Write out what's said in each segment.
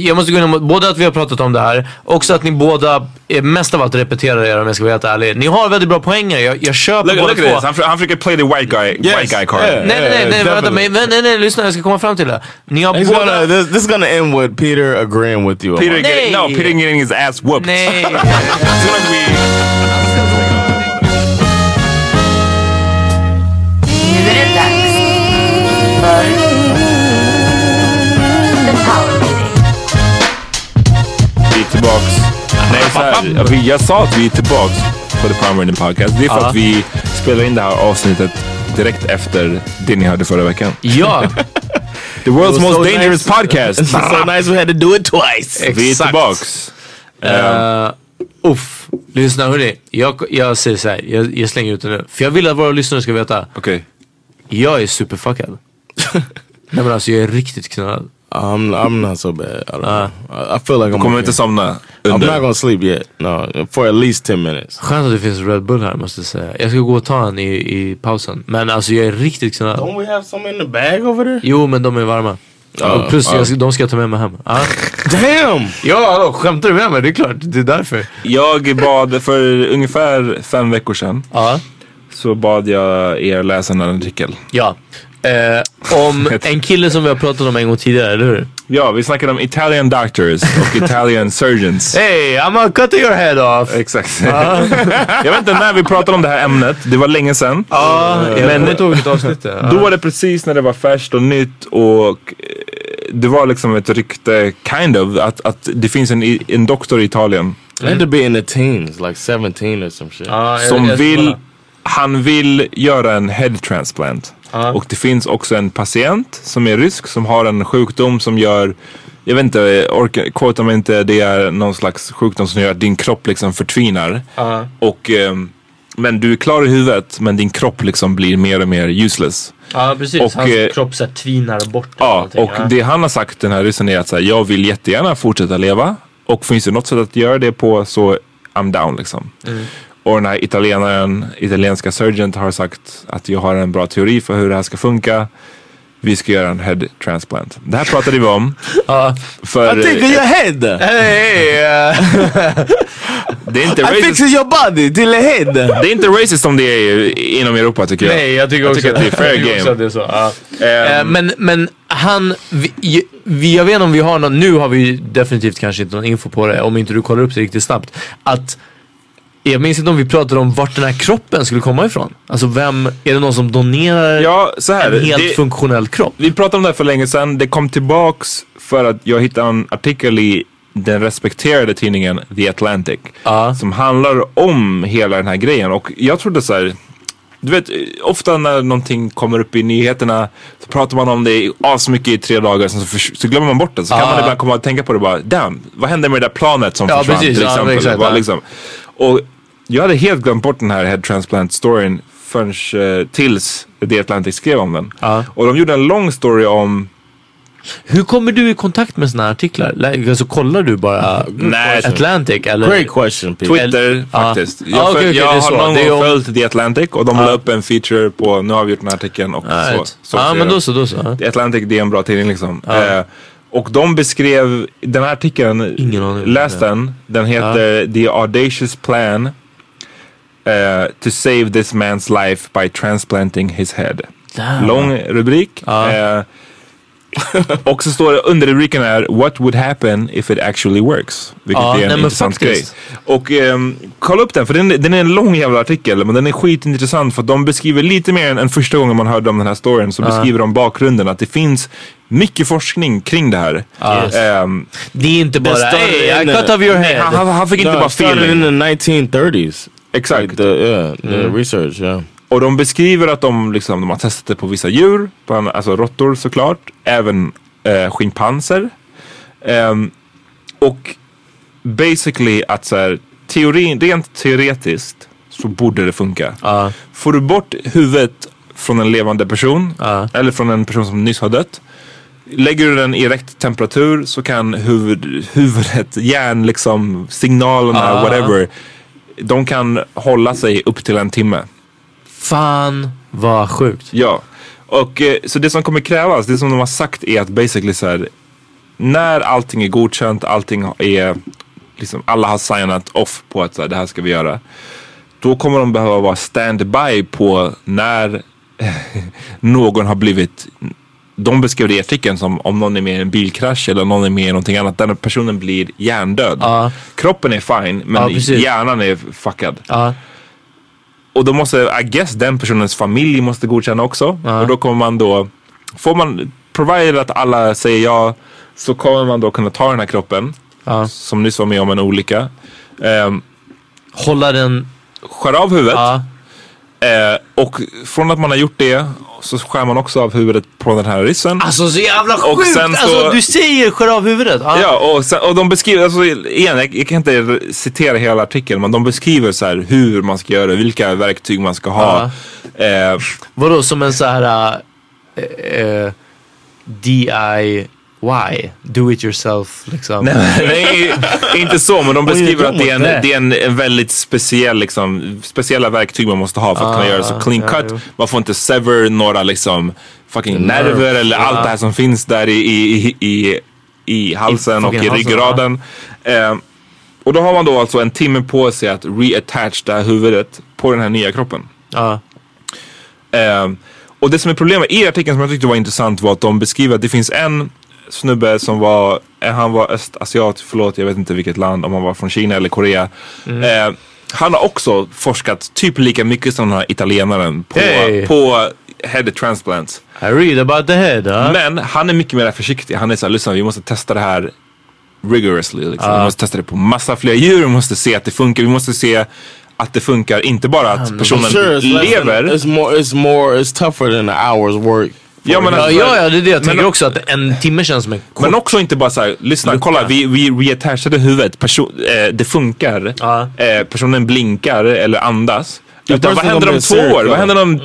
Jag måste gå in både att vi har pratat om det här, också att ni båda mest av allt repeterar er om jag ska vara helt ärlig. Ni har väldigt bra poänger, jag, jag köper look, båda look två. Han, han försöker play the white guy, yes. white guy card. Yeah, nej, nej, nej, nej, vänta, men, nej, nej, nej, lyssna jag ska komma fram till det. Ni har båda... Gonna, this, this is gonna end with Peter agreeing with you. Peter get, no, Peter getting his ass whooped. Nej. här, jag sa att vi är tillbaks på The Power Rating Podcast. Det är för uh. att vi spelar in det här avsnittet direkt efter det ni hörde förra veckan. Ja! The world's most so dangerous nice. podcast. It's so nice we had to do it twice. Exakt. Vi är tillbaks. Uh, uff, lyssna hörni. Jag, jag säger så här, jag, jag, slänger ut det nu. För jag vill att våra lyssnare ska veta. Okej. Okay. Jag är superfuckad. Nej men alltså jag är riktigt knullad. I'm I'm not so bad. I, don't uh. I feel like I'm kommer okay. inte somna under. I'm not gonna sleep yet. No, for at least 10 minutes. Skönt att det finns Red Bull här måste jag säga. Jag ska gå och ta en i, i pausen. Men alltså jag är riktigt knullad. Don't we have some in the bag over there? Jo men de är varma. Uh, plus uh. Jag, de ska jag ta med mig hem. Uh. Damn! Ja, hallå, skämtar du med mig? Det är klart, det är därför. Jag bad för ungefär fem veckor sedan. Så bad jag er läsa en artikel. Ja. Eh, om en kille som vi har pratat om en gång tidigare, eller hur? Ja, vi snackade om Italian doctors och Italian surgeons. Hey, I'm gonna cut your head off. Exakt. Uh. jag vet inte när vi pratade om det här ämnet. Det var länge sedan. Ja, uh, men jag tog ett avsnitt. Uh. Då var det precis när det var färskt och nytt och eh, det var liksom ett rykte, kind of, att, att det finns en, en doktor i Italien. Mm. Had to be in the teens, like 17 or some shit. som vill, han vill göra en head transplant. Och det finns också en patient som är rysk som har en sjukdom som gör jag vet inte, orka, quota mig inte, det är någon slags sjukdom som gör att din kropp liksom förtvinar. Och, ehm, men du är klar i huvudet men din kropp liksom blir mer och mer useless. Ja precis, Och, hans eh, kropp så här tvinar bort. Ja, och det han har sagt den här ryssen är att så här, jag vill jättegärna fortsätta leva. Och finns det något sätt att göra det på så I'm down liksom. Och den här italienaren, italienska surgeon har sagt att jag har en bra teori för hur det här ska funka. Vi ska göra en head transplant. Det här pratade vi om. För, I think your head! Hey, eh, det, är inte I fixed your body till a head! det är inte racist som det är inom Europa tycker jag. Nej, jag tycker Jag också att det är fair game. att det är så. Ehm, Eh, men, men han, vi, vi, jag vet inte om vi har någon, nu har vi definitivt kanske inte någon info på det om inte du kollar upp det riktigt snabbt. Att, jag minns inte om vi pratade om vart den här kroppen skulle komma ifrån. Alltså vem, är det någon som donerar Ja, här. en helt det- funktionell kropp? Vi pratade om det här för länge sedan. Det kom tillbaks för att jag hittade en artikel i den respekterade tidningen The Atlantic. Ja. Som handlar om hela den här grejen. Och jag trodde så här. Du vet, ofta när någonting kommer upp i nyheterna så pratar man om det asmycket i tre dagar, sen så, så glömmer man bort det. Så kan Ja. man ibland komma att tänka på det bara, damn, vad hände med det där planet som Ja, försvann precis. till Ja, exempel? exakt, Vad ja. liksom. Och jag hade helt glömt bort den här head transplant storyn förrän eh, tills The Atlantic skrev om den. Ja. Och de gjorde en lång story om Hur kommer du i kontakt med sådana här artiklar? Alltså kollar du bara Nej, Atlantic eller? Great question Pete. Twitter Ja. faktiskt. Ja, Jag, föl- okej, jag har någon gång om- följt The Atlantic och de la upp en feature på, nu har vi gjort den här artikeln och så. Right. så Ja ser men jag. då så, då så. The Atlantic det är en bra tidning liksom. Eh, och de beskrev, den här artikeln, Ingen läs den. Den heter The Audacious Plan eh, to save this man's life by transplanting his head. Damn. Lång rubrik. Ja. Eh, och så står det under rubriken är What would happen if it actually works? Vilket Ja, är en nej, intressant grej. Och ehm, kolla upp den för den, den är en lång jävla artikel men den är skitintressant för de beskriver lite mer än, än första gången man hörde om den här storyn så beskriver de bakgrunden att det finns mycket forskning kring det här. Ehm, Det är inte bara hey, I cut off your han, head. han, han fick inte No, bara it started fel. in the 1930s. Exakt. Like the, yeah, the research, yeah. Och de beskriver att de, liksom, de har testat det på vissa djur, på, alltså råttor såklart, även eh, schimpanser. Ehm, och basically att så här, teorin, rent teoretiskt så borde det funka. Ja. Får du bort huvudet från en levande person, Ja. eller från en person som nyss har dött. Lägger du den i rätt temperatur så kan huvud, huvudet, hjärn, liksom, signalerna, Ja. whatever. De kan hålla sig upp till en timme. Fan vad sjukt. Ja, och eh, så det som kommer krävas, det som de har sagt är att basically så här, när allting är godkänt, allting är, liksom alla har signat off på att så här, det här ska vi göra. Då kommer de behöva vara standby på när någon har blivit de beskrev det i artikeln som om någon är med i en bilkrasch eller någon är med i någonting annat. Den personen blir hjärndöd. Ja. Kroppen är fine men precis. hjärnan är fuckad. Ja. Och då måste, I guess den personens familj måste godkänna också. Ja. Och då kommer man då, får man, provided att alla säger ja, så kommer man då kunna ta den här kroppen, Ja. som nyss var med om en olycka, um, Hålla den... skär av huvudet. Ja. Eh, och från att man har gjort det så skär man också av huvudet på den här ryssen. Alltså så jävla Och sjukt! sen så- Alltså du säger skär av huvudet. Ja. Ja, och, sen, och de beskriver, alltså, igen, jag, jag kan inte citera hela artikeln, men de beskriver så här hur man ska göra det, vilka verktyg man ska ha. Eh, Vadå som en så här äh, äh, DIY? Do it yourself liksom. Nej, inte så, men de beskriver att det är, en, det är en, en väldigt speciell, liksom, speciella verktyg man måste ha för att kunna Ah, göra så clean ja, cut. jo. Man får inte sever några liksom fucking Nerve. nerver eller allt det här som finns där i, i, i, i, i halsen och fucking i ryggraden. Eh, och då har man då alltså en timme på sig att reattach det här huvudet på den här nya kroppen. Ja. Eh, och det som är problemet i artikeln som jag tyckte var intressant var att de beskriver att det finns en snubbe som var, eh, han var östasiat, förlåt jag vet inte vilket land, om han var från Kina eller Korea. Eh, han har också forskat typ lika mycket som den här italienaren på, Hey. på head transplants. I read about the head. Ja. Men han är mycket mer försiktig. Han är såhär, lyssna vi måste testa det här rigorously. Liksom. Vi måste testa det på massa fler djur, vi måste se att det funkar, vi måste se att det funkar. Inte bara att personen Sure, it's less than- lever. it's more. It's more. It's tougher than an hour's work Ja, men Ja, alltså- ja, ja, det är det jag tänker men- också. Att en timme känns som en kort. Men också inte bara såhär, lyssna, kolla vi, vi reattachade huvudet, Person, eh, det funkar, Ja. eh, personen blinkar eller andas. Utan vad händer om två år? Vad händer om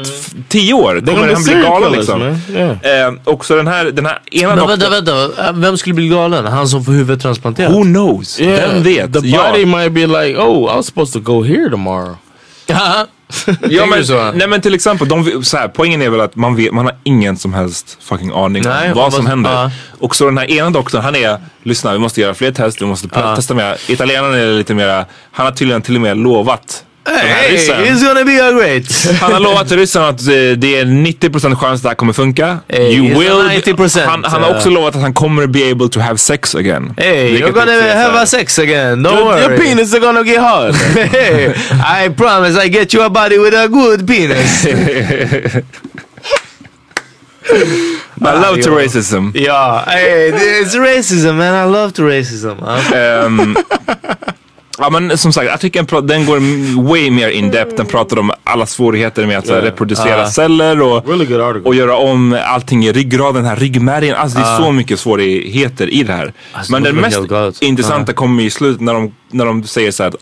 tio år? gonna Kommer han bli galen liksom? Yeah. Eh, också den här, den här ena Men vänta, vänta. Vem skulle bli galen? Han som får huvudet transplanterat? who knows? Yeah, Vem vet? The ja. body might be like, oh, I was supposed to go here tomorrow. Ja. Men, nej men till exempel, de, så här, poängen är väl att man, vet, man har ingen som helst fucking aning Nej, om vad som händer. ja. Och så den här ena doktorn, han är, lyssna vi måste göra fler test, vi måste testa mer. Italienaren är lite mer, han har tydligen till och med lovat Hey, it's gonna be a great. Han har lovat ryssen att eh, det är 90% chans att det här kommer funka. Hey, you will, 90%, han, han har också lovat att han kommer be able to have sex again. Hey, you're gonna have a sex again. Don't Your, worry. your penis is gonna get hard. Hey, I promise I get you a body with a good penis. I love to racism. ja, hey, it's racism man. I love to racism. Ja. Ehm, ja men som sagt, artikeln den går way mer in depth. Den pratar om alla svårigheter med att här, reproducera celler och, really och göra om allting i ryggraden, den här ryggmärgen. Alltså det är så mycket svårigheter i det här. Alltså, men den mest intressanta kommer i slutet när de, när de säger så här,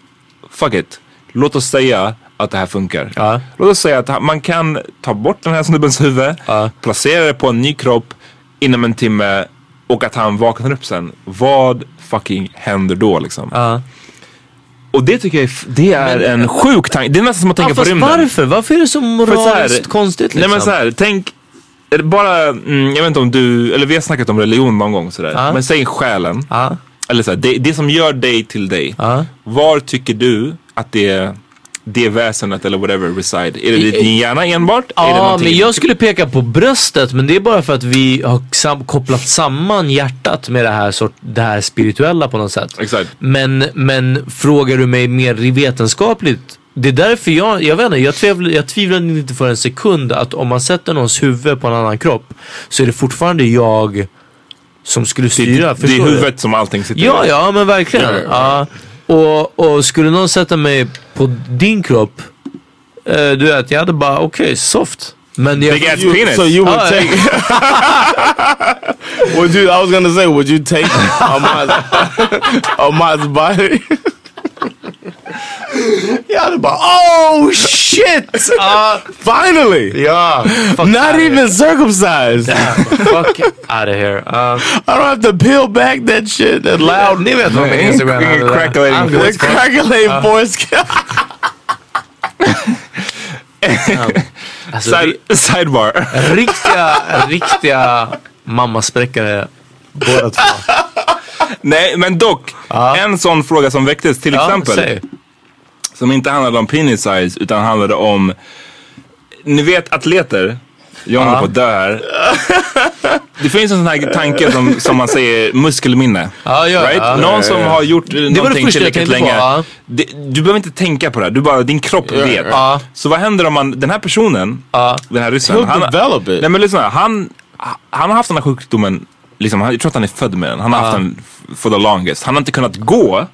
fuck it. Låt oss säga att det här funkar. Låt oss säga att man kan ta bort den här snubbens huvud, placera det på en ny kropp inom en timme och att han vaknar upp sen. Vad fucking händer då liksom? Och det tycker jag är, det är en sjuk tanke. Det är nästan som att tänka Ja, på rymden. varför? Varför är det så För så här- moraliskt konstigt liksom? Nej men så här, tänk är bara, mm, jag vet inte om du, eller vi har snackat om religion någon gång sådär. Ja. Men säg själen. Ja. Eller så här, det, det som gör dig till dig. Ja. Var tycker du att det, det väsenet eller whatever reside? Är det I- din hjärna enbart? är det Ja, men jag skulle peka på bröstet men det är bara för att vi har sam- kopplat samman hjärtat med det här, sort, det här spirituella på något sätt. Exakt. Men, men frågar du mig mer vetenskapligt det är därför jag, jag vet inte, jag tvivlar, jag tvivlar inte för en sekund att om man sätter någons huvud på en annan kropp så är det fortfarande jag som skulle Det, styra. det är förstår du? huvudet som allting sitter Ja, i. ja men verkligen. Ja. Och, och skulle någon sätta mig på din kropp, eh, du vet, jag hade bara okej, soft. Men jag, Big ass You- penis. So you would Ah, take. would you? I was gonna say, would you take Ahmad's Ahmad's body? Jag hade bara oh shit! Ah, Finally, ja, fuck not even circumcised. here. Fuck out of here. Uh, I don't have to peel back that shit. That loud. ni vet vad min Instagram handlar om. Crackling crackling foreskin. Alltså, Side, sidebar. ri- riktiga, riktiga mammaspräckare båda två. Nej, men dock. En sån fråga som väcktes till exempel. säg. Som inte handlade om penis size utan handlade om, ni vet atleter. Jag håller på att dö här. Det finns en sån här tanke som, som man säger muskelminne. Ja, ja, right? ja. Någon som har gjort det någonting tillräckligt tänkte på, länge. ja. Det, du behöver inte tänka på det. Du bara, din kropp vet. ja. Så vad händer om man, den här personen, den här ryssen. It. Nej men lyssna, han, han har haft den här sjukdomen, liksom, jag tror att han är född med den. Han har haft den f- for the longest. Han har inte kunnat gå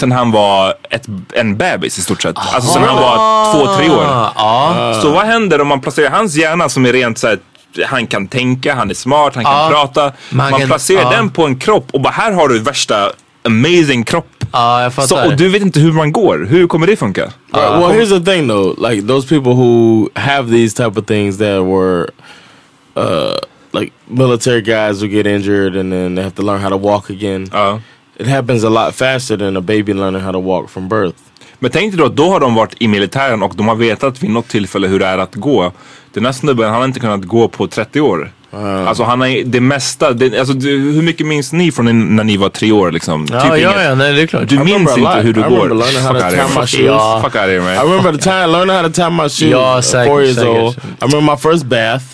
sen han var ett, en bebis i stort sett. Alltså sen han var två, tre år. Ja. Så vad händer om man placerar hans hjärna som är rent så här, han kan tänka, han är smart, han kan prata. Man Man, kan- placerar ja. den på en kropp och bara här har du värsta amazing kropp. Ja, jag fattar. Så, och du vet inte hur man går. Hur kommer det funka? Right, well, here's the thing though. Like those people who have these type of things that were, uh, like military guys who get injured and then they have to learn how to walk again. Ja. It happens a lot faster than a baby learning how to walk from birth. Men tänk dig då, då har de varit i militären och de har vetat vid något tillfälle hur det är att gå. Den här snubben, han har inte kunnat gå på 30 år. Alltså han har det mesta, det, alltså, du, hur mycket minns ni från när ni var tre år liksom? Ja, typ ja, inget. ja, nej det är klart. Du I minns inte hur du I går. Fuck outta tie here. my shoes. Ja. Fuck out of here I man. remember the time learning how to tie my shoes. Yeah, at säkert, four years säkert. old. I remember my first bath.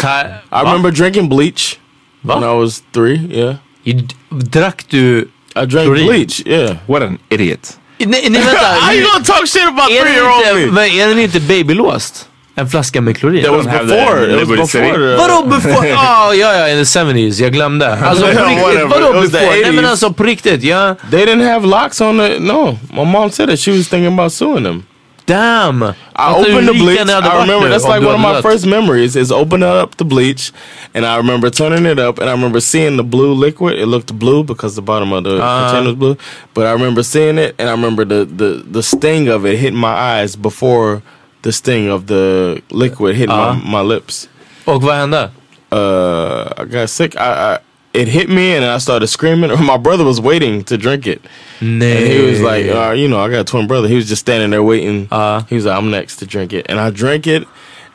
Ta- I remember drinking bleach when Va? I was three. Yeah, Ju- Drack du... I drank Klorin. bleach. Yeah. What an idiot. Nej, nej vänta. How you gonna talk shit about three year old me? men är den inte babylåst? En flaska med klorin? That was have that before. was before. The, Vadå before? Ah, ja, ja, in the 70s. Jag glömde. Alltså på riktigt, vadå the before? Nej men 80s. alltså på riktigt, ja. They didn't have locks on it. No, my mom said that she was thinking about suing them. Damn! I opened the bleach. I remember that's like one of my first memories is opening up the bleach, and I remember turning it up, and I remember seeing the blue liquid. It looked blue because the bottom of the container was blue, but I remember seeing it, and I remember the the the sting of it hitting my eyes before the sting of the liquid hitting my, my lips. Och vad hände? Uh, I got sick. I, I it hit me, and I started screaming. My brother was waiting to drink it. Nej. And he was like, uh, you know, I got a twin brother. He was just standing there waiting. Uh. he was like, I'm next to drink it. And I drank it.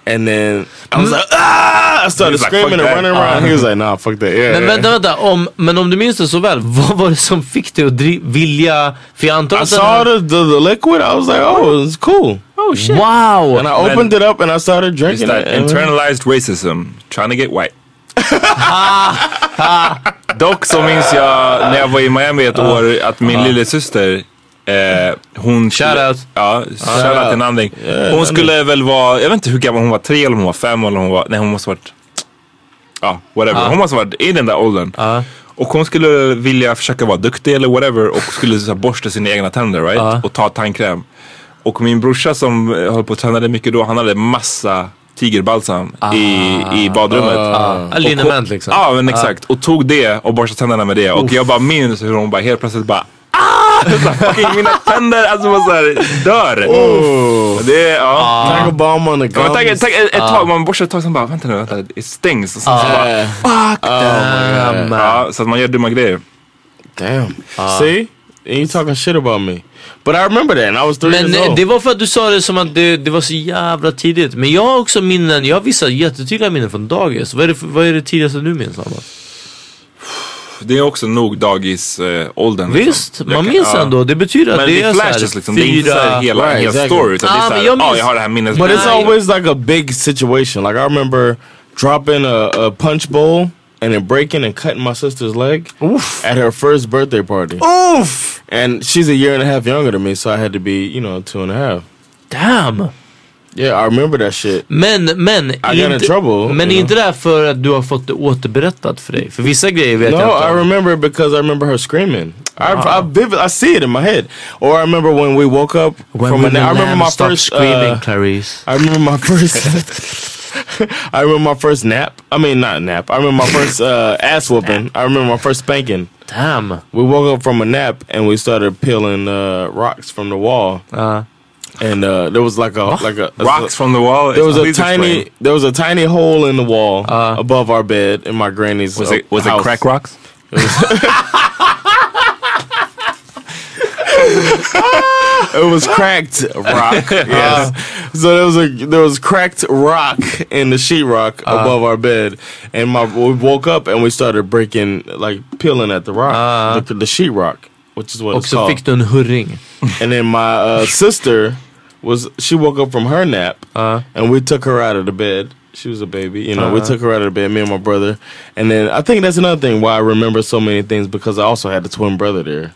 And then I was like, ah! I started He was like, screaming "Fuck and that." running around. He was like, nah, fuck that. Yeah. Men yeah. vänta, vänta. Om, men om du minns det så väl, vad var det som fick dig att dri- vilja... För jag antar I att den saw här- the, the, the liquid. I was like, oh, it's cool. Oh shit. Wow! And I opened it up and I started drinking it. And internalized racism, trying to get white. Dock så minns jag när jag var i Miami ett år att min lillasyster Eh, hon skulle, Shout out. Ja, shout out till Nanding. Hon skulle väl vara, jag vet inte hur gammal hon var, tre eller hon var fem eller hon var, nej hon måste varit, ja whatever. Hon måste varit i den där åldern. Och hon skulle vilja försöka vara duktig eller whatever och skulle så här, borsta sina egna tänder right? Och ta tandkräm. Och min brorsa som eh, höll på att tränade mycket då, han hade massa tigerbalsam i, i badrummet. Ah, liniment liksom. Ja men exakt. Och tog det och borstade tänderna med det. Och jag bara minns hur hon bara helt plötsligt bara Ah! Fucking mina tänder alltså bara såhär dör. Det är, ja. Take a bomb on the Ja, men gums. tack, tack, ett, ett tag, man borstar ett tag sen bara vänta nu, vänta, it stings. Och sen så bara, Yeah. fuck Damn. damn. Ja, så att man gör dumma grejer. Damn. See? And you talking shit about me. But I remember that and I was three Men years eh, old. det var för att du sa det som att det, det var så jävla tidigt. Men jag har också minnen, jag har vissa jättetydliga minnen från dagis. Vad är det, vad är det tidigaste du minns Anna? Det är också nog dagisåldern. Eh, åldern, Visst, liksom. man kan- minns ja. ändå. Det betyder att Men det, är flashes liksom. Det är inte såhär hela, Right, hela exactly. story. Utan Ah, det är såhär, jag ja minns- jag har det här minnet. But it's always like a big situation. Like I remember dropping a, a punch bowl and then breaking and cutting my sister's leg at her first birthday party. Oof! And she's a year and a half younger than me, so I had to be, you know, two and a half. Damn! Yeah, I remember that shit. Men, men, I got in trouble, men är inte det för att du har fått det återberättat för dig? För vissa grejer vet No, jag inte. I remember because I remember her screaming. I, I vivid, I see it in my head. Or I remember when we woke up When from a nap. I remember my first. screaming, uh, Clarice. I remember my first. I remember my first nap. I mean, not nap. I remember my first uh, ass whooping. I remember my first spanking. Damn. We woke up from a nap and we started peeling uh, rocks from the wall. Uh, And uh, there was like a like a Rocks from the wall. There was a tiny explain. there was a tiny hole in the wall above our bed in my granny's. Was uh, it, was house. it crack rocks? It was cracked rock. yes. Uh, so there was a there was cracked rock in the sheetrock uh-huh. above our bed, and my we woke up and we started breaking like peeling at the rock, uh-huh. the, the sheetrock, which is what och it's så called. fick du en hurring. And then my uh, sister was she woke up from her nap, uh-huh. and we took her out of the bed. She was a baby, you know. We took her out of the bed, me and my brother, and then I think that's another thing why I remember so many things because I also had the twin brother there.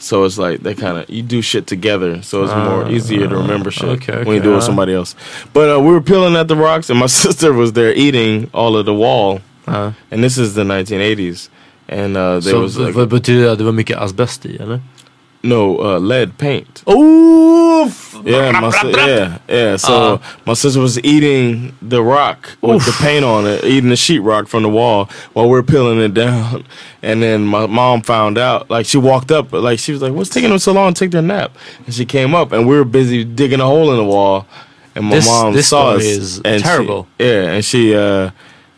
So it's like they kind of you do shit together, so it's more easier to remember shit okay, when you do it with somebody else. But uh, we were peeling at the rocks, and my sister was there eating all of the wall. Uh, And this is the 1980s, and uh, there så was like, betyder det att det var mycket asbest i eller? No uh, lead paint. Oof! Yeah, my si- yeah, yeah. So Uh. my sister was eating the rock with the paint on it, eating the sheetrock from the wall while we are peeling it down. And then my mom found out. Like she walked up, like she was like, "What's taking them so long to take their nap?" And she came up, and we were busy digging a hole in the wall. And my This- mom this saw us. is and she- terrible. yeah, and she uh,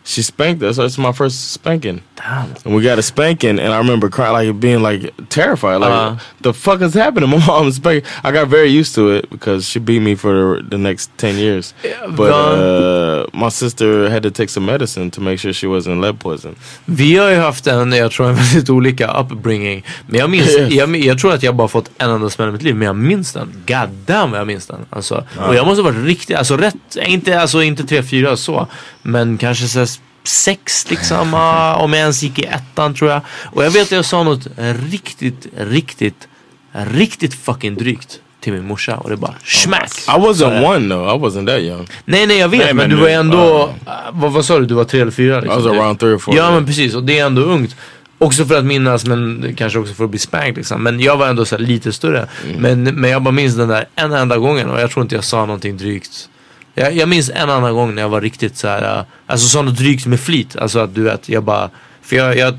she spanked us. It's my first spanking. Damn. And we got a spanking, and I remember crying, like being like terrified, like Uh-huh. the fuck is happening? My mom's spanking. I got very used to it because she beat me for the, the next ten years. but uh, my sister had to take some medicine to make sure she wasn't lead poison. Vi har ju haft en, jag tror en väldigt olika upbringing. Men jag minns, Yes. jag, jag tror att jag bara fått en enda smäll i mitt liv. Men jag minns den. God damn jag minns den. Alltså, Och jag måste ha varit riktigt, alltså rätt, inte, alltså inte tre, fyra så. Men kanske så sex liksom. om jag ens gick i ettan tror jag. Och jag vet att jag sa något riktigt, riktigt, riktigt fucking drygt till min morsa. Och det bara smack. I wasn't one though. I wasn't that young. Nej nej jag vet Nej, men, du var ändå, äh, vad, vad sa du, du var tre eller fyra? I Liksom, was typ. around three or four. Ja men precis och det är ändå ungt. Också för att minnas men kanske också för att bli spanked liksom. Men jag var ändå så lite större. Men, men jag bara minns den där en enda gången och jag tror inte jag sa någonting drygt. Jag, jag minns en annan gång när jag var riktigt så här, äh, alltså sa något drygt med flit. Alltså att du vet, jag bara, för jag, jag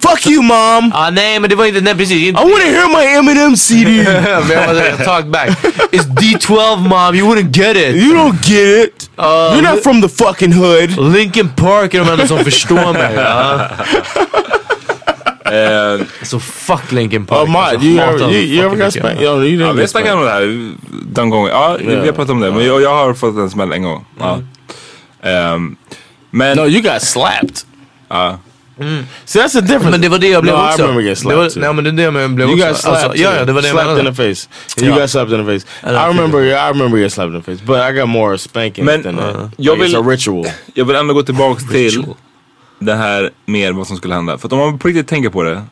Fuck you mom! Ah, nej men det var inte, nej precis. Inte, I wanna hear my Eminem CD! men jag såhär, talk back. It's D12 mom, you wouldn't get it. you don't get it! Uh, You're not from the fucking hood! Linkin Park är de enda som förstår mig. Ja. Eh, Så fuck Linkin Park. Oh my, Alltså, you dem you, you spanked? Yo, you ja, vi har snackat om det här den gången. Ja, vi har pratat om det. Men jag, jag har fått en smäll en gång. Ja. Ehm, men... No, you got slapped. ja. See, that's the difference. Men det var det jag blev no, också. I remember getting det var, slapped too. nej men det är det jag blev You också. got slapped. Alltså, ja, ja, det var det jag slapped in menade. the face. You Ja. got slapped in the face. I I remember. I remember getting slapped in the face, but I got more spankings Men, than that. uh, jag Like, it's vill- a ritual. Jag vill ändå gå tillbaks till. Det här med vad som skulle hända. För att om man på riktigt tänker på det.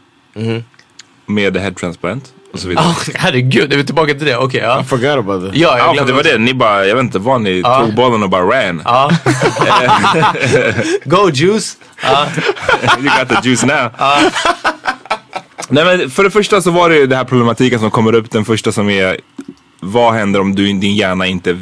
Med head transplant och så vidare. Ah, herregud, är vi tillbaka till det? Okej, ja. I forgot about that. Ja, jag Ja, för det var det. Ni bara, jag vet inte vad ni Ja. tog bollen och bara ran. Ja. Go juice! Ja. you got the juice now. Nej men för det första så var det ju den här problematiken som kommer upp. Den första som är vad händer om du, din hjärna inte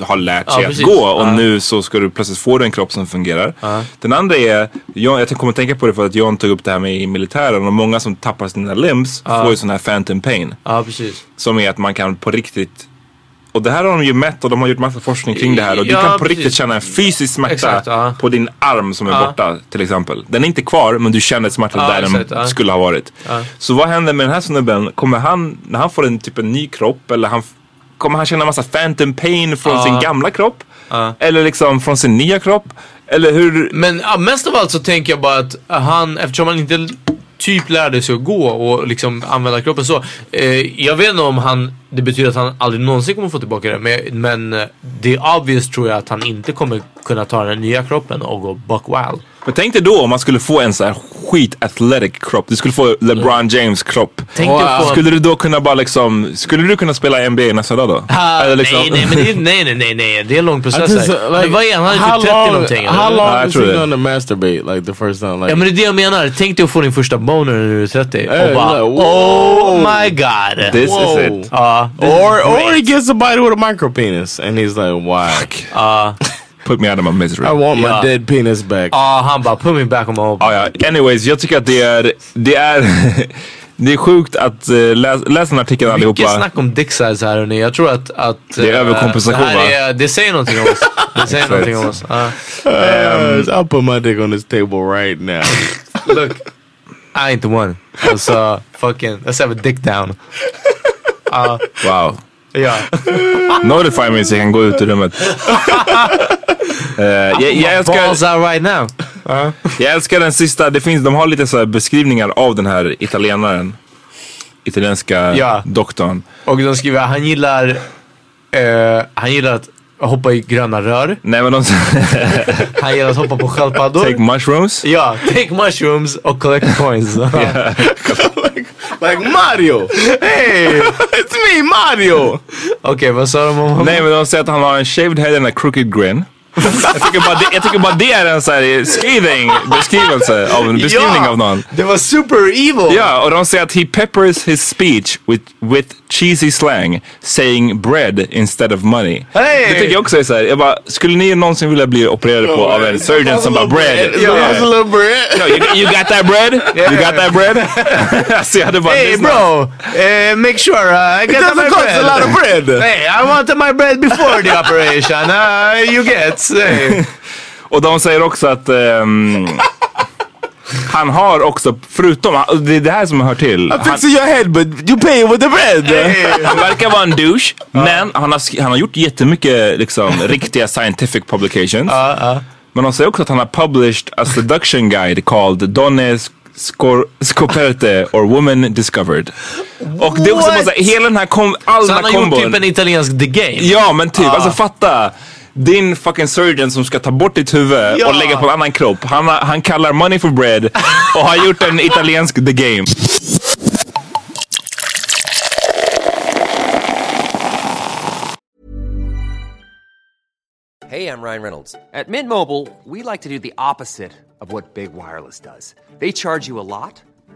har lärt Ja, sig att precis. gå och Ja. nu så ska du plötsligt få en kropp som fungerar. Den andra är, jag, jag kommer att tänka på det för att John tog upp det här med i militären och många som tappar sina limbs får ju sån här phantom pain. ja, precis. Som är att man kan på riktigt och det här har de ju mätt och de har gjort massa forskning kring det här. Och du Ja, kan på precis. riktigt känna en fysisk smärta Exakt, ja. på din arm som är Ja. borta till exempel. Den är inte kvar men du känner smärta Ja, där exakt, den ja. skulle ha varit. Ja. Så vad händer med den här snubben? Kommer han, när han får en typ en ny kropp eller han, kommer han känna massa phantom pain från Ja. sin gamla kropp? Ja. Eller liksom från sin nya kropp? Eller hur? Men ja, mest av allt så tänker jag bara att han, eftersom han inte typ lärde sig att gå och liksom använda kroppen så. Eh, jag vet inte om han, det betyder att han aldrig någonsin kommer få tillbaka det. Men, men eh, det är obvious tror jag att han inte kommer kunna ta den nya kroppen och gå buck wild. Men tänk dig då om man skulle få en så här skit athletic kropp. Du skulle få LeBron James kropp. Tänk få- Skulle du då kunna bara liksom, skulle du kunna spela NBA nästa dag då? Ah, Eller liksom- nej, nej, men det, är- nej, nej, nej, nej, det är en lång process just, uh, Men vad är han? Han är how typ 30 long, någonting. How long is he gonna masturbate like the first time? Like, Ja men det är det jag menar. Tänk dig att få din första boner när du är 30 Hey, och bara like, oh my god. This Whoa. is it. Ja, this or is or he gets a bite with a micro penis, and he's like, "Why? Ja, Put me out of my misery. I want my dead penis back." ja, han bara put me back on my old... Ah, ja. Anyways, jag tycker att det är, det är, det är sjukt att uh, läs, läs den artikeln Mycket allihopa. snack om dick size här hörni. Jag tror att... att Det är eh, överkompensation, det, här va? är, det säger någonting om oss. Det säger någonting om oss. Ja. Uh, I'll put my dick on this table right now. Look, I ain't the one. Alltså, fucking, let's have a dick down. Ja, Wow. Ja. Notify me så jag kan gå ut ur rummet. Eh, jag, jag, älskar, Balls out right now. jag älskar den sista, det finns, de har lite så här beskrivningar av den här italienaren. Italienska Ja. doktorn. Och de skriver han gillar, eh, han gillar att hoppa i gröna rör. Nej men de Han gillar att hoppa på sköldpaddor. take mushrooms. Ja, take mushrooms och collect coins. like Mario. Hey! it's me, Mario. Okej, vad sa de om honom? Nej men de säger att han har en shaved head and a crooked grin. Jag, tycker bara det, jag tycker bara det är en så här scathing beskrivelse av en beskrivning Ja, av någon. Det var super evil! Ja, och de säger att he peppers his speech with, with cheesy slang, saying bread instead of money. Hey! Det tycker jag också är såhär, jag bara, skulle ni någonsin vilja bli opererade på av en surgeon som bara bread? Yeah, that's a little bread. No, you, you got that bread? You got that bread? alltså jag hade bara Hey lyssnat. bro, eh, make sure uh, I It get doesn't my cost bread. a lot of bread. Hey, I wanted my bread before the operation. Uh, you get. Hey. Och de säger också att ehm, han har också, förutom, det är det här som hör till. I'm Han, fixing your head, but you pay with the bread. han verkar vara en douche, men han har, han har gjort jättemycket liksom, riktiga scientific publications. Men de säger också att han har published a seduction guide called Donne Scor- Scoperte or Woman Discovered. Och det är också bara så hela den här, kom, all Så den han här har gjort kombon. typ en italiensk The Game. Ja men typ, alltså fatta. Din fucking surgeon som ska ta bort ditt huvud Ja. och lägga på en annan kropp. Han, han kallar money for bread och har gjort en italiensk the game. Hey, I'm Ryan Reynolds. At Mint Mobile, we like to do the opposite of what Big Wireless does. They charge you a lot,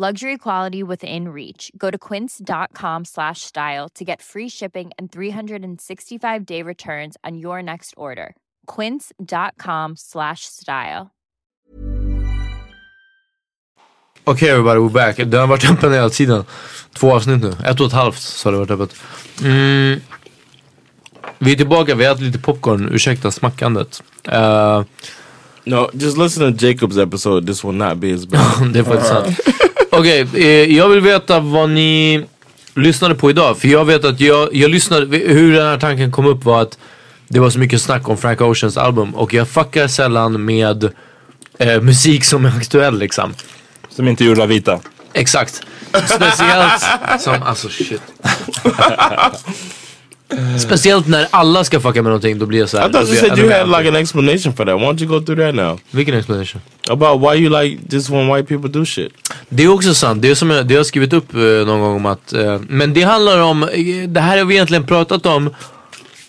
Luxury quality within reach. Go to quince.com slash style to get free shipping and 365 day returns on your next order. Quince.com slash style. Okej everybody, we're back. Den har varit öppen hela tiden. Två avsnitt nu. Ett och ett halvt så har det varit öppet. Mm. Vi är tillbaka, vi har ätit lite popcorn. Ursäkta smackandet. Uh, no, just listen to Jacob's episode. This will not be as bad. det är faktiskt sant. Okej, eh, jag vill veta vad ni lyssnade på idag. För jag vet att jag, jag lyssnade, hur den här tanken kom upp var att det var så mycket snack om Frank Oceans album. Och jag fuckar sällan med eh, musik som är aktuell liksom. Som inte gjorde vita. Exakt. Speciellt som, alltså shit. Speciellt när alla ska fucka med någonting då blir jag såhär. I thought you said you had like an explanation for that. Why don't you go through that now? Vilken explanation? About why you like just when white people do shit. Det är också sant. Det är som jag, det har skrivit upp eh, någon gång om att. Eh, men det handlar om, eh, det här har vi egentligen pratat om.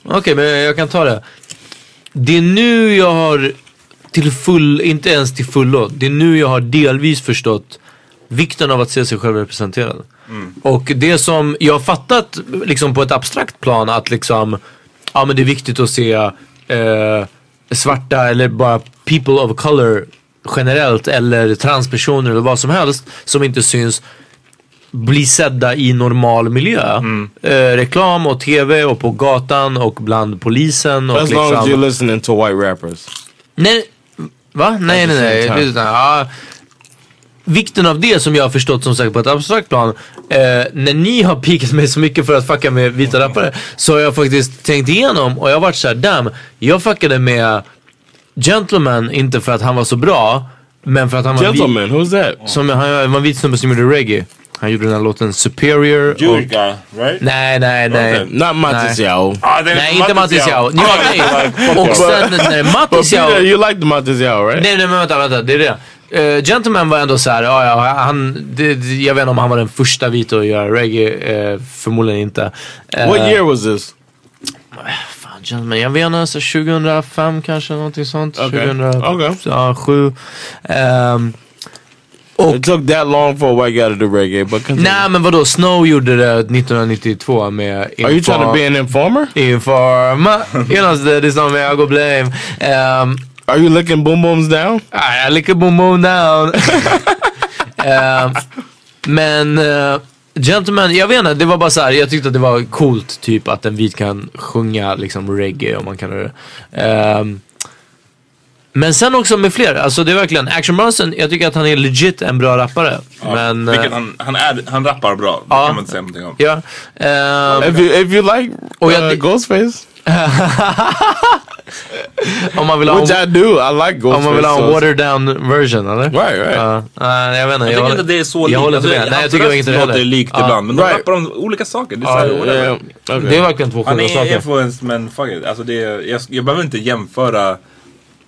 Okej okay, men jag kan ta det. Det är nu jag har till full, inte ens till fullo. Det är nu jag har delvis förstått vikten av att se sig själv representerad. Mm. Och det som jag har fattat liksom på ett abstrakt plan att liksom, ja men det är viktigt att se eh, svarta eller bara people of color generellt eller transpersoner eller vad som helst som inte syns bli sedda i normal miljö. Mm. Eh, reklam och tv och på gatan och bland polisen. Och as liksom. long as you're listening to white rappers. Nej, va? Nej, nej, nej. nej. Ja, vikten av det som jag har förstått som sagt på ett abstrakt plan. Eh, när ni har pikat mig så mycket för att fucka med vita rappare så har jag faktiskt tänkt igenom och jag har varit såhär, damn, jag fuckade med Gentleman inte för att han var så bra. Men för att han var Gentleman, who's that? Som, han var en vit snubbe som gjorde reggae. Han gjorde den här låten Superior. Jewish guy, right? Nej, nej, nej. Okay. Not Mattis Yao. Ah, nej, inte Mattis Yao. Ja, nej. Och sen när Mattis Yao... You like the Mattis Yao, right? Nej, nej men vänta, vänta. Det är det. Uh, Gentleman var ändå såhär, ja, ja, han, det, jag vet inte om han var den första vita att göra reggae, uh, förmodligen inte. Uh, What year was this? Fan, Gentleman, jag vet inte, så 2005 kanske, någonting sånt. Okay. 2007. Okay. Um, och, It took that long for a white guy to do reggae. But Nej men vadå, Snow gjorde det 1992 med Infor Are you trying to be an informer? Informa, you know, det är som jag går blame. Um, Are you licking boom booms down? I, I lick a boom boom down. uh, men uh, Gentleman, jag vet inte, det var bara så här, jag tyckte att det var coolt typ att en vit kan sjunga liksom reggae om man kallar det. Um, men sen också med fler, alltså det är verkligen Action Bronson, jag tycker att han är legit en bra rappare. Ja, men, vilket han, han, är, han rappar bra, det ja, kan man inte säga någonting om. Ja. Um, if, you, if you like uh, Ghostface? om man vill ha Which I do, I like Ghostface. Om man vill ha en watered down version eller? Right, right. Uh, uh, jag vet inte. Jag, tycker inte det är så likt. Jag håller inte med. Nej jag tycker inte det heller. likt uh, ibland. Men de right. rappar om olika saker. Det är, uh, yeah, okay. det är verkligen två skilda saker. Han är influenced men fuck it. Alltså det är, jag, jag behöver inte jämföra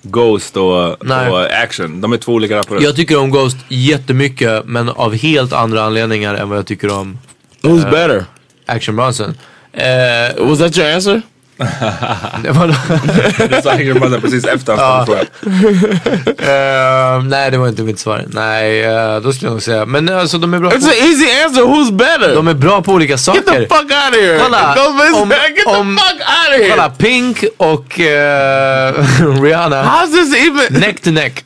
Ghost och, och, Action. De är två olika rappare. Jag tycker om Ghost jättemycket men av helt andra anledningar än vad jag tycker om Who's better? Action Bronson. Eh, Was that your answer? Vadå? Du sa Action Bronson precis efter Ja. han ställde frågan. Eh, nej, det var inte mitt svar. Nej, eh, då skulle jag nog säga. Men alltså de är bra It's på, an easy answer. Who's better? de är bra på olika Get the saker. fuck out of here. Kolla, om- get the om- fuck out of here. Kolla, Pink och eh, Rihanna. How's this even? Neck to neck.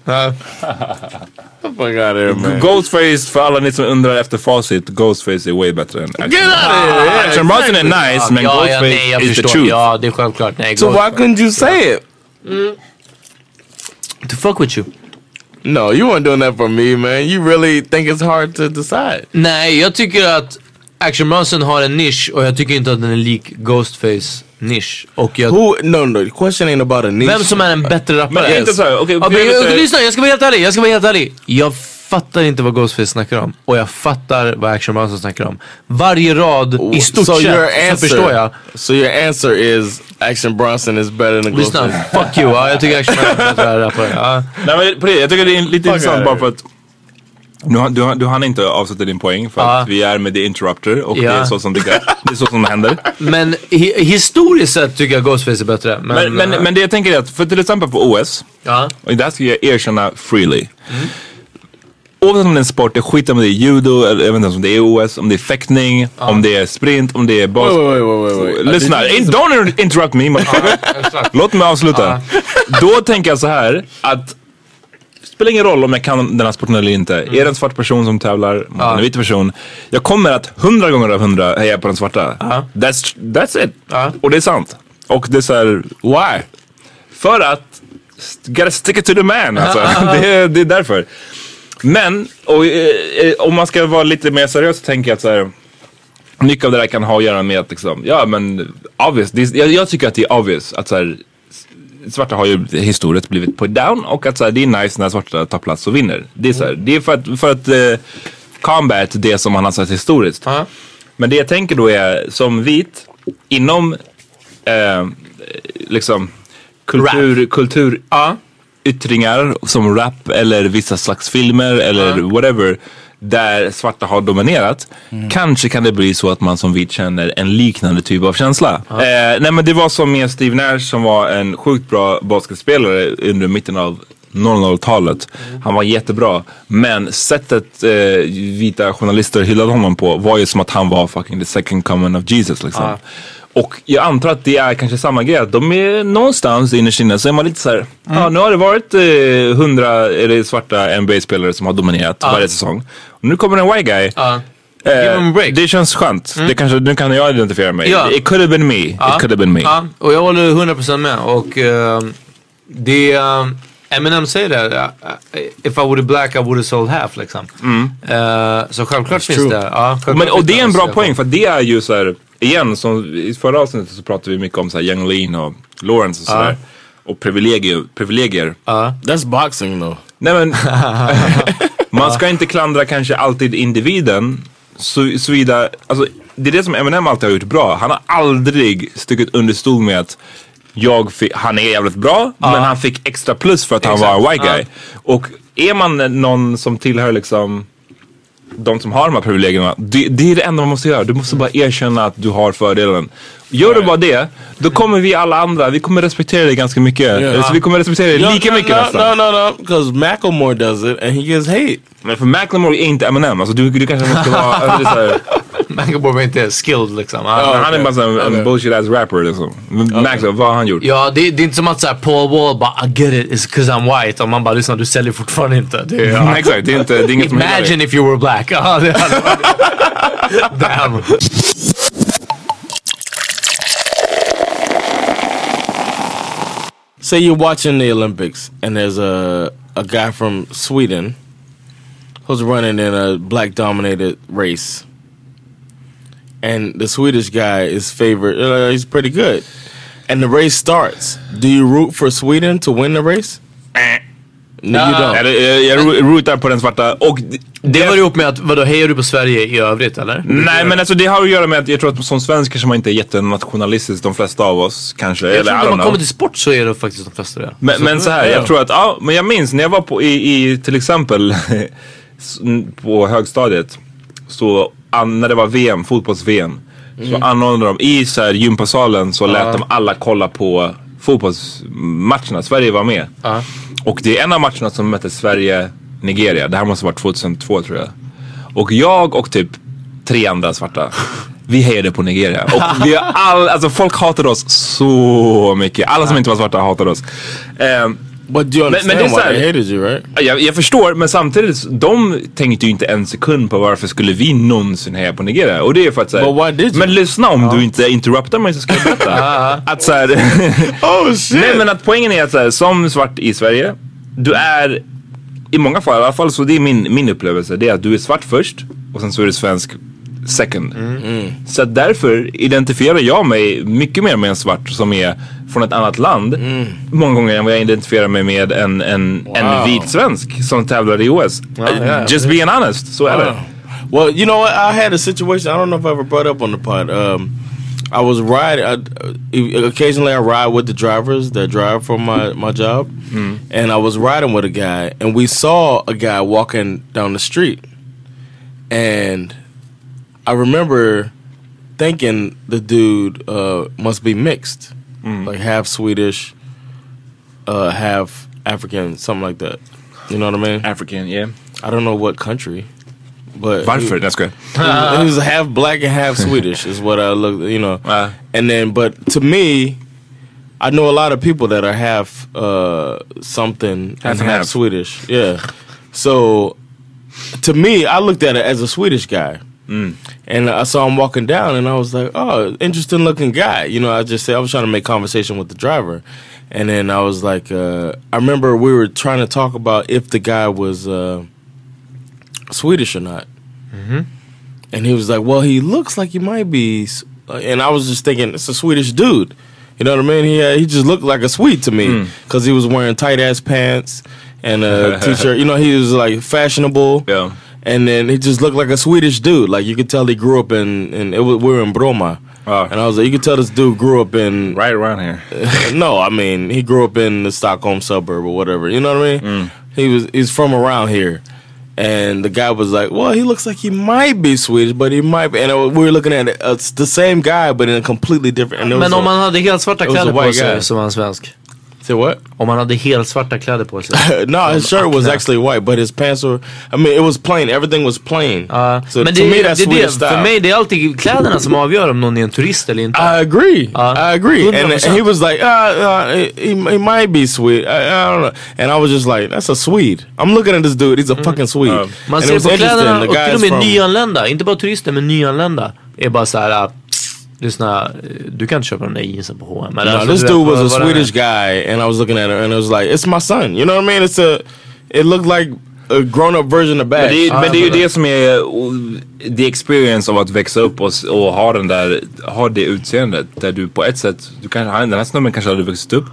Ja. Get the fuck out of here, man. Ghostface, för alla ni som undrar efter facit, Ghostface är way bättre än Action Get out of here. Action Bronson är nice, men ja, Ghostface nej, is the truth. Ja, det är självklart. Nej, So why couldn't you say it? To fuck with you. No, you weren't doing that for me, man. You really think it's hard to decide. Nej, jag tycker att Action Bronson har en nisch och jag tycker inte att den är lik Ghostface nisch. Och jag... Who? No, no. The question ain't about a niche. Vem som är en bättre rappare? Men är inte så här, okej, Ja, vi men, är lite- okej, lyssna, jag ska vara helt ärlig. Jag ska vara helt ärlig. Jag fattar inte vad Ghostface snackar om. Och jag fattar vad Action Bronson snackar om. Varje rad, i stort so sett, så förstår jag. So your answer is Action Bronson is better than Lyssna, Ghostface. fuck you. Ja, jag tycker Action Bronson är en bättre rappare. Ja. Nej, men jag tycker det är lite Fuck intressant bara för att du, hann- du, du hann inte avsluta din poäng för Ja. att vi är med The Interrupter och Ja. det är så som det, det, är så som det händer. Men hi historiskt sett tycker jag Ghostface är bättre. Men, Men, men, eh, men det jag tänker är att, för till exempel på OS, ja. och det här ska jag erkänna freely. Mm. Oavsett om det är en sport, jag skiter om det är judo, eller jag vet inte om det är OS, om det är fäktning, om det är sprint, om det är bas... Wait, wait, wait, wait, wait. Lyssna, in- don't interrupt me exakt. Låt mig avsluta. Då tänker jag så här att spelar ingen roll om jag kan den här sporten eller inte. Är det en svart person som tävlar mot en vit person. Jag kommer att hundra gånger av hundra heja på den svarta. That's, that's it. Ja. Och det är sant. Och det är så här, why? För att, gotta stick it to the man alltså. det, är, det är därför. Men, och, eh, eh, om man ska vara lite mer seriös så tänker jag att så här, mycket av det där kan ha att göra med att liksom, ja men obvious. Är, jag, jag tycker att det är obvious att så här, svarta har ju historiskt blivit put down och att så här, det är nice när svarta tar plats och vinner. Det är, så här, det är för att, för att eh, combat det som man har sett historiskt. Ja. Men det jag tänker då är som vit inom eh, liksom kultur, kultur Ja. yttringar som rap eller vissa slags filmer eller whatever där svarta har dominerat. Kanske kan det bli så att man som vit känner en liknande typ av känsla. Eh, nej men det var som med Steve Nash som var en sjukt bra basketspelare under mitten av 00-talet. Han var jättebra. Men sättet eh, vita journalister hyllade honom på var ju som att han var fucking the second coming of Jesus liksom. Och jag antar att det är kanske samma grej. De är någonstans innerst inne så är man lite så här. Ja, nu har det varit eh, hundra eller svarta NBA-spelare som har dominerat varje säsong. Och nu kommer en white guy. Ja. Eh, det känns skönt. Det kanske, nu kan jag identifiera mig. Ja. It could have been me. It could have been me. Ja, och jag håller 100% med. Och eh, det... eh, Eminem säger det. eh, if I would black I would have sold half liksom. Eh, så självklart finns true. det. Ja, självklart Men, och det är en bra poäng för det är ju så här, igen som i förra avsnittet så pratade vi mycket om så här Young Lean och Lawrence och sådär. Och privilegier. privilegier. That's boxing though. Nej men, man ska inte klandra kanske alltid individen. Så, såvida, alltså, det är det som Eminem alltid har gjort bra. Han har aldrig stuckit under stol med att jag fick, han är jävligt bra men han fick extra plus för att han var en white guy. Och är man någon som tillhör liksom de som har de här privilegierna. Det, det är det enda man måste göra. Du måste bara erkänna att du har fördelen. Gör du bara det, då kommer vi alla andra, vi kommer respektera dig ganska mycket. Så vi kommer respektera dig lika mycket no, nästan. no, no, no, because Macklemore does it and he gets hate. Men för Macklemore är inte Eminem. Alltså du, du kanske måste vara... Alltså, det är så här, Macklemore var inte skilled liksom. Ja. men han är bara så här en bullshit ass rapper liksom. Max, vad har han gjort? Ja, det, det är inte som att säga Paul Wall bara I get it, it's cause I'm white. Och man bara lyssna, du säljer fortfarande inte. Det är, Mm, exakt, det är inte- det är inget Imagine if you were black. Ja, det hade varit- Damn. Say you're watching the Olympics and there's a a guy from Sweden who's running in a black dominated race. And the Swedish guy is favored. Uh, he's pretty good. And the race starts. Do you root for Sweden to win the race? No, you don't. Eller, jag, jag ro- rootar på den svarta. Och det, Det var ihop med att, vadå, hejar du på Sverige i övrigt eller? Nej men alltså det har att göra med att jag tror att som svensk kanske man inte är jättenationalistisk de flesta av oss kanske. Jag eller tror när man know. kommer till sport så är det faktiskt de flesta det. Men, men så här, jag tror att, ja, men jag minns när jag var på, i, i till exempel på högstadiet. Så när det var VM, fotbolls-VM. så anordnade de i så här gympasalen så lät de alla kolla på fotbollsmatcherna. Sverige var med. Och det är en av matcherna som mötte Sverige-Nigeria. Det här måste ha varit 2002 tror jag. Och jag och typ tre andra svarta. Vi hejade på Nigeria. Och vi all, alltså folk hatade oss så mycket. Alla som inte var svarta hatade oss. Ehm, But you men, understand men det är why they hated you, right? jag, jag förstår, men samtidigt, de tänkte ju inte en sekund på varför skulle vi någonsin heja på Nigeria. Och det är för att säga, men lyssna om du inte interruptar mig så ska jag berätta. att så här, oh shit! Nej men att poängen är att så här, som svart i Sverige, du är i många fall, i alla fall så det är min, min upplevelse, det är att du är svart först och sen så är du svensk second. Så att därför identifierar jag mig mycket mer med en svart som är från ett annat land. Många gånger än vad jag identifierar mig med en, en, Wow. en vit svensk som tävlar i OS. Ja, ja. Just being honest, så är det. Well, you know? I had a situation. I don't know if I ever brought up on the pod. Um, I was riding. I, uh, occasionally, I ride with the drivers that drive from my my job, and I was riding with a guy, and we saw a guy walking down the street, and I remember thinking the dude uh, must be mixed, like half Swedish, uh, half African, something like that. You know what I mean? African, yeah. I don't know what country, but Varför? he- That's good. he was, he was half black and half Swedish, is what I look. You know, and then but to me, I know a lot of people that are half uh, something Half and and half half. Swedish. Yeah, so to me, I looked at it as a Swedish guy. Mm. And I saw him walking down, and I was like, "Oh, interesting looking guy." You know, I just said I was trying to make conversation with the driver, and then I was like, uh, "I remember we were trying to talk about if the guy was uh, Swedish or not." Mhm. And he was like, "Well, he looks like he might be," and I was just thinking, "It's a Swedish dude." You know what I mean? He uh, he just looked like a Swede to me because he was wearing tight ass pants and a t-shirt. You know, he was like fashionable. Yeah. And then he just looked like a Swedish dude. Like you could tell he grew up in, in it was, we were in Bromma. And I was like, you could tell this dude grew up in right around here. no, I mean he grew up in the Stockholm suburb or whatever. You know what I mean? He was he's from around here. And the guy was like, "Well, he looks like he might be Swedish, but he might be." And it we were looking at it, uh, it's the same guy, but in a completely different. And it was Men om man hade helt svarta a kläder på sig guy. så var han svensk. Say what? Om han hade helt svarta kläder på sig. no, his shirt was actually white, but his pants were. I mean, it was plain. Everything was plain. so Men to det, me, det, that's det, det, style. för mig det är alltid kläderna som avgör om någon är en turist eller inte. I agree. I agree. And, 100%. and he was like, uh, uh, he, he might be Swede. I, I don't know. And I was just like, that's a Swede. I'm looking at this dude. He's a fucking Swede. Man and it ser was på kläderna och till och med from- nyanlända, inte bara turister men nyanlända. Är bara såhär, lyssna, du kan inte köpa de där jeansen på H&M No, Alltså, this dude was a. Swedish guy, and I was looking at it, and it was like, it's my son. You know what I mean? It's a. It looked like a grown-up version of Bash. Men det, är- men det är ju det som är the experience av att växa upp och, och ha den där, ha det utseendet. Där du på ett sätt, du kan, han- den här snubben kanske hade vuxit upp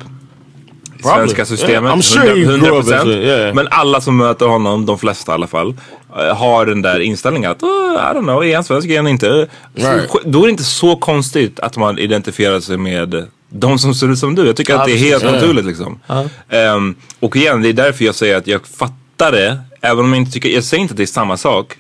i Probably. svenska systemet. Yeah, I'm sure he 100%. grew up as a- yeah. Men alla som möter honom, de flesta i alla fall, har den där inställningen att oh, I don't know, är han svensk, är han inte? Så, Right. Då är det inte så konstigt att man identifierar sig med de som ser ut som du. Jag tycker Ja, att det är helt Ja. naturligt liksom. Ja. Ehm, och igen, det är därför jag säger att jag fattar det. Även om jag inte tycker, jag säger inte att det är samma sak.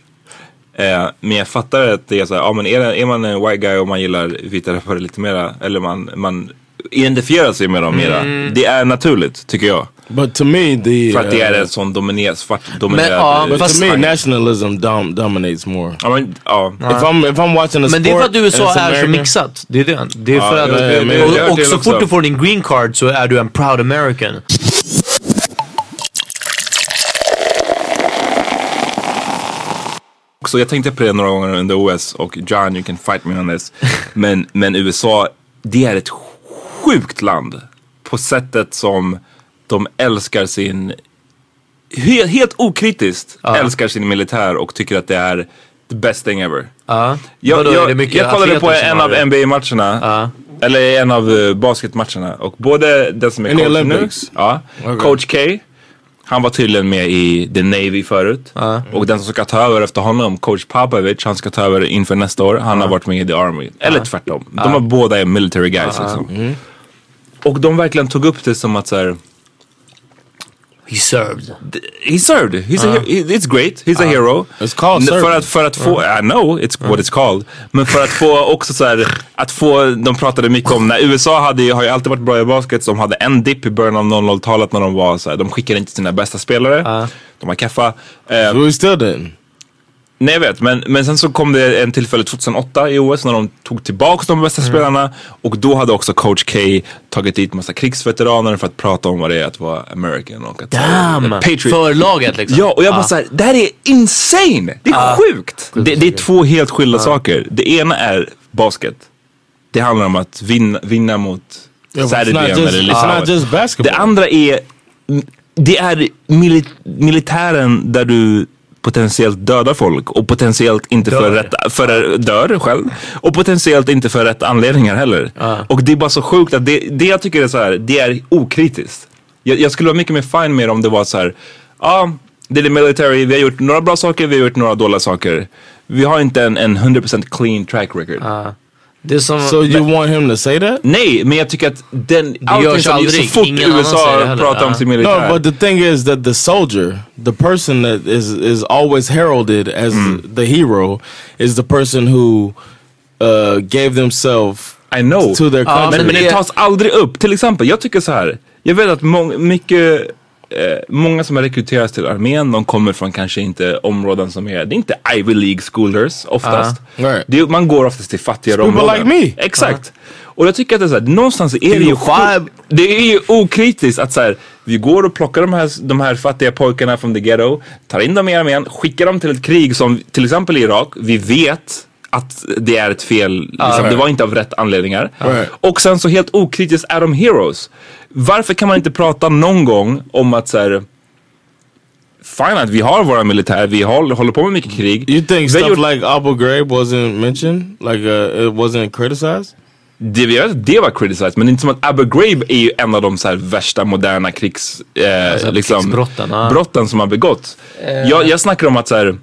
Eh, men jag fattar att det är så här, ja men är, det, är man en white guy och man gillar vita rappare lite mera, eller man, man identifierar sig med dem mera. Mm. Det är naturligt, tycker jag. But to me, the För att det är uh, en sån dominerad, svart dominerad ja, but eh, to me, nationalism dom dominates more. Ja, men, ja. If I'm if I'm watching a Men det är för att USA är så mixat. Det är det. Det är Ja, för att, det- det- det- och, och det så också. fort du får din green card så är du en proud American. Så jag tänkte på det några gånger under OS och John, you can fight me on this. Men, men USA, det är ett sjukt land på sättet som de älskar sin, helt, helt okritiskt älskar sin militär och tycker att det är the best thing ever. Ja. Jag, Vadå, är jag, jag kollade på en av? NBA-matcherna. Eller en av uh, basketmatcherna. Och både den som är In coach nu, ja, Okay. coach K. Han var tydligen med i The Navy förut. Och den som ska ta över efter honom, coach Popovich, han ska ta över inför nästa år. Han har varit med i The Army. Eller tvärtom. De har båda är military guys liksom. Och de verkligen tog upp det som att så här, He served. He served. He's a, Uh. he- it's great. He's a Uh. hero. It's called N- För att, för att få, Uh. I know it's what it's called. Men för att få också så här, att få, de pratade mycket om, när USA hade, har ju alltid varit bra i basket, så de hade en dipp i början av 00-talet när de var så här, de skickade inte sina bästa spelare. De var keffa. Uh, we still didn't. Nej jag vet, men, men sen så kom det en tillfälle 2008 i OS när de tog tillbaka de bästa spelarna och då hade också coach K tagit dit massa krigsveteraner för att prata om vad det är att vara American och att Damn! Patriot. För laget liksom. Ja, och jag bara Ja. såhär, det här är insane! Det är Ja. sjukt! Det, det är två helt skilda saker. Det ena är basket. Det handlar om att vinna, vinna mot Yeah, Serbien eller Litauen. Det andra är, det är mili militären där du potentiellt dödar folk och potentiellt inte för Dör. rätt, för, dör själv och potentiellt inte för rätt anledningar heller. Och det är bara så sjukt att det, det jag tycker är så här, det är okritiskt. Jag, jag skulle vara mycket mer fine med om det var så här, ja, det är det military, vi har gjort några bra saker, vi har gjort några dåliga saker. Vi har inte en, en 100% clean track record. Det är som, So you want him to say that? Nej, men jag tycker att den, allting görs som, så aldrig. fort Ingen annan säger det USA pratar om sin militär. No, but the thing is that the soldier, the person that is is always heralded as the hero, is the person who uh, gave themselves I know. to their country. men, men det tas aldrig upp. Till exempel, jag tycker så här. Jag vet att mycket, eh, många som har rekryterats till armén, de kommer från kanske inte områden som är, det är inte Ivy League schoolers oftast. Uh, right. det man går oftast till fattigare People områden. like me. Exakt. Och jag tycker att det är så här, någonstans är det ju, det är ju okritiskt att så här, vi går och plockar de här, de här fattiga pojkarna från the ghetto, tar in dem i armén, skickar dem till ett krig som till exempel Irak, vi vet att det är ett fel, liksom, right. det var inte av rätt anledningar. Right. Och sen så helt okritiskt är de heroes. Varför kan man inte prata någon gång om att så här, Fine att vi har våra militär, vi håller, håller på med mycket krig. You think stuff gjort- like Abu Ghraib wasn't mentioned? Like uh, it wasn't criticized? Det, vi vet det var criticized, men det är inte som att Abu Ghraib är ju en av de så här värsta moderna krigs, eh, Alltså, liksom, krigsbrotten, ja. brotten som har begåtts. Jag, jag snackar om att så här,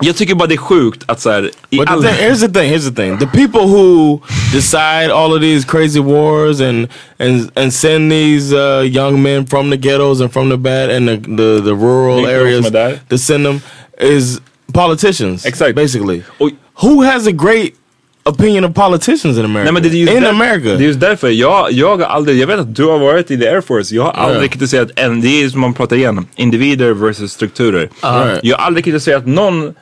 jag tycker bara det är sjukt att så här, i But the alla... thing, here's the thing. Here's the thing. The people who decide all of these crazy wars and and and send these uh, young men from the ghettos and from the bad and the the, the rural Vilka areas som är där? to send them is politicians. Exakt. Basically. Och, Who has a great opinion of politicians in America? Nej, men det är in där- America. Det är just därför. Jag, jag har aldrig, jag vet att du har varit i the Air Force. Jag har aldrig Ja. kritiserat en, det är som man pratar igen, individer versus strukturer. Right. Jag har aldrig kritiserat någon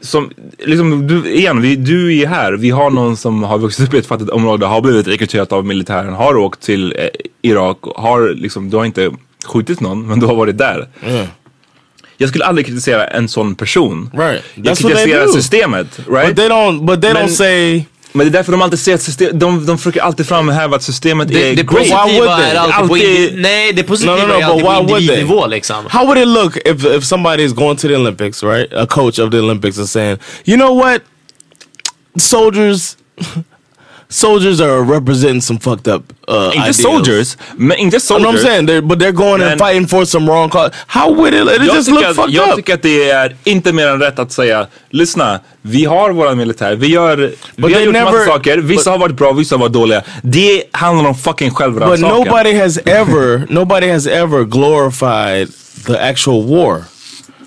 som, liksom, du, igen, vi, du är här, vi har någon som har vuxit upp i ett fattigt område, har blivit rekryterad av militären, har åkt till eh, Irak, har liksom, du har inte skjutit någon, men du har varit där. Yeah. Jag skulle aldrig kritisera en sån person. Right. Jag That's they kritiserar systemet, right? But they don't. But they Men- don't say. Men det är därför de alltid säger att system, de, de försöker alltid framhäva att systemet Det, är det great. Why would positiva they? är alltid på Alltid- Nej, det positiva No, no, no, är alltid but på why would they? individnivå liksom. How would it look if if somebody is going to the Olympics, right? A coach of the Olympics is saying, you know what, soldiers, soldiers are representing some fucked up uh, ideals. soldiers, men inte You know what I'm soldiers. saying? They're, but they're going and fighting for some wrong cause. How would it? It Jag just look att, fucked jag up. tycker att det är inte mer än rätt att säga, lyssna, vi har våra militär, vi, gör, vi har gjort massa never- saker, vissa but- har varit bra, vissa har varit dåliga. Det handlar om fucking But självrannsakan. nobody has ever, nobody has ever glorified the actual war.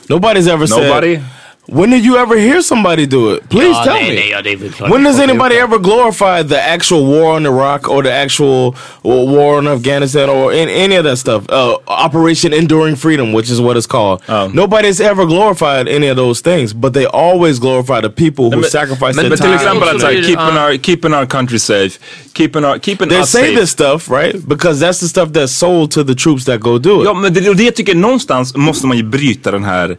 Nobody's ever Nobody? said. When did you ever hear somebody do it? Please Ja, tell nej, me. nej, ja, det är väl klart When does anybody ever glorify the actual war on Iraq or the actual uh, war on Afghanistan or in, any of that stuff? Uh, Operation Enduring Freedom, which is what it's called. Um. Nobody's ever glorified any of those things, but they always glorify the people who men- sacrifice their men till time. exempel att Så säga, keeping, ja. our, keeping our country safe, keeping, our, keeping They us say safe. this stuff, right? Because that's the stuff that's sold to the troops that go do it. Ja, men det, det jag tycker någonstans måste man ju bryta den här,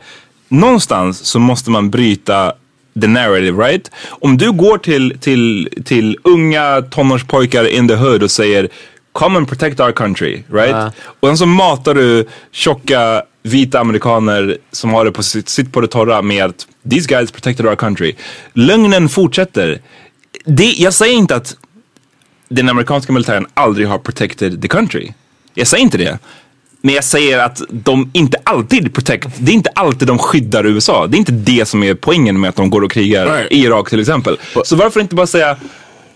någonstans så måste man bryta the narrative, right? Om du går till, till, till unga tonårspojkar in the hood och säger Come and protect our country, right? Ja. Och sen så matar du tjocka vita amerikaner som har det på sitt, sitt på det torra med att these guys protected our country. Lögnen fortsätter. Det, jag säger inte att den amerikanska militären aldrig har protected the country. Jag säger inte det. Men jag säger att de inte alltid protect, det är inte alltid de skyddar USA. Det är inte det som är poängen med att de går och krigar Right. i Irak till exempel. Så varför inte bara säga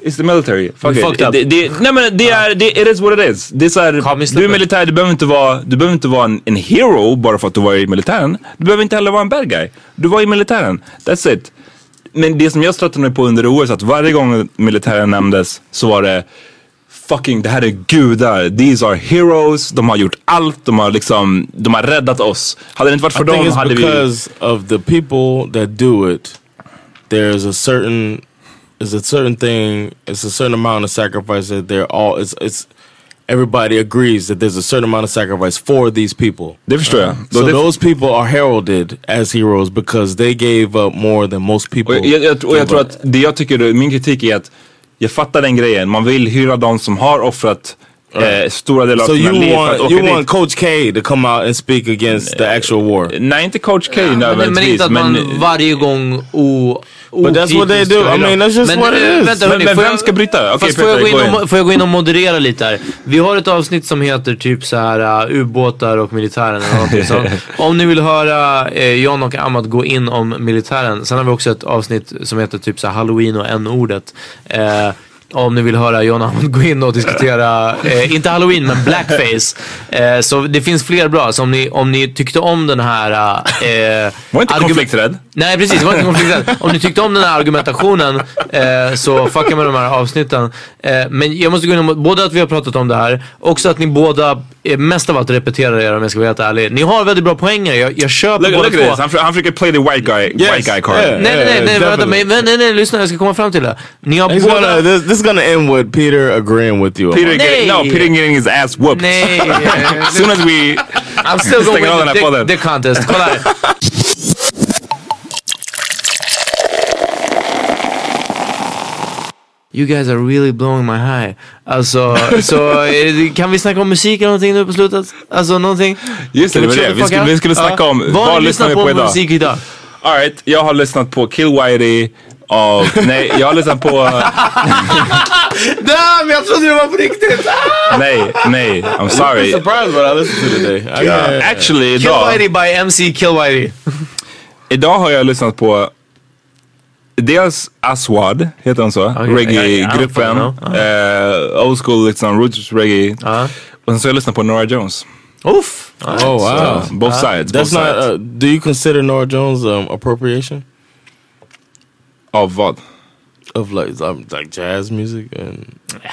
It's the military. Fuck We it. Det, det, nej men det är, det, it is what it is. Det är så här, du är militär, du behöver inte vara, du behöver inte vara en, en hero bara för att du var i militären. Du behöver inte heller vara en bad guy. Du var i militären. That's it. Men det som jag stötte mig på under OS att varje gång militären nämndes så var det fucking, det här är gudar. These are heroes. De har gjort allt. De har liksom, de har räddat oss. Hade det inte varit för I think dem it's hade vi... because of the people that do it. There's a certain, is a certain thing. It's a certain amount of sacrifice that they're all. It's it's everybody agrees that there's a certain amount of sacrifice for these people. Det förstår jag. So those people are heralded as heroes because they gave up more than most people. Och jag, jag, och jag tror att det jag tycker, min kritik är att jag fattar den grejen. Man vill hylla de som har offrat eh, stora delar So av sina liv för att want åka you dit. want Coach K to come out and speak against the actual war? Nej, inte Coach K Men, men inte att man varje gång o... But that's what they do. I mean, that's just men, what it eh, is. Vänta, Men- hörni, men vem jag- ska bryta? Fast får, jag gå in och, får jag gå in och moderera lite här? Vi har ett avsnitt som heter typ så här uh, ubåtar och militären eller någonting sånt. Om ni vill höra eh, John och Amat gå in om militären. Sen har vi också ett avsnitt som heter typ så här halloween och n-ordet. Eh, om ni vill höra John Amat gå in och diskutera, eh, inte halloween men blackface. Eh, så det finns fler bra. Så om ni, om ni tyckte om den här... Eh, var inte konflikträdd. Nej precis, var inte konflikträdd. Om ni tyckte om den här argumentationen eh, så fucka med de här avsnitten. Eh, men jag måste gå in både att vi har pratat om det här, också att ni båda eh, mest av allt repeterar er om jag ska vara helt ärlig. Ni har väldigt bra poänger, jag, jag köper Look, båda look två. Han, han försöker play the white guy, white guy card. nej, nej, nej, nej, vänta, men, men, nej, nej, lyssna, jag ska komma fram till det. Ni har båda... gonna, is gonna end with Peter agreeing with you. Peter getting, no, Peter getting his ass whooped. As soon as we... I'm still with här the, podden. the contest. Kolla här. You guys are really blowing my high. Alltså, så eh, kan vi snacka om musik eller någonting nu på slutet? Alltså någonting? Just det, det var det. Vi skulle, vi skulle snacka om Vad lyssnar lyssnat på vi för musik idag? Alright, jag har lyssnat på Kill Whitey av... nej, jag har lyssnat på... Damn, jag trodde det var på riktigt! nej, nej, I'm sorry. I'm surprised what I listened to today. I Yeah. Actually, Kill idag... Whitey by MC Kill Whitey. Idag har jag lyssnat på dels Aswad, heter han så? Okay, Reggae-gruppen. Uh, old school liksom, roots reggae. Och sen så har jag lyssnat på Nora Jones. Oof. Oh wow! So, both sides. That's both not. sides. Uh, do you consider Nora Jones um, appropriation Av vad? of like um, like jazz music? And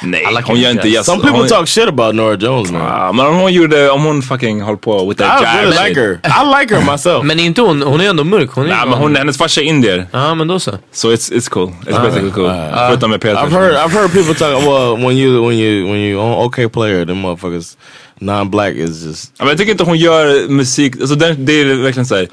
Nej, hon gör inte jazz. Some people Hon- talk shit about Nora Jones, man. Ah, men om hon gjorde, om hon fucking höll på with that I jive really shit. like her. I like her myself. Men inte hon, hon är ändå mörk. Hon är Nej, men hon, hennes farsa är indier. Ja, men då så. So it's, it's cool. It's Ah. basically cool. Uh, Förutom med Peter. I've heard I've heard people talk. Well, when you when you when you on OK Player, them motherfuckers non-black is just. Men jag tycker inte hon gör musik, alltså det, det är verkligen såhär.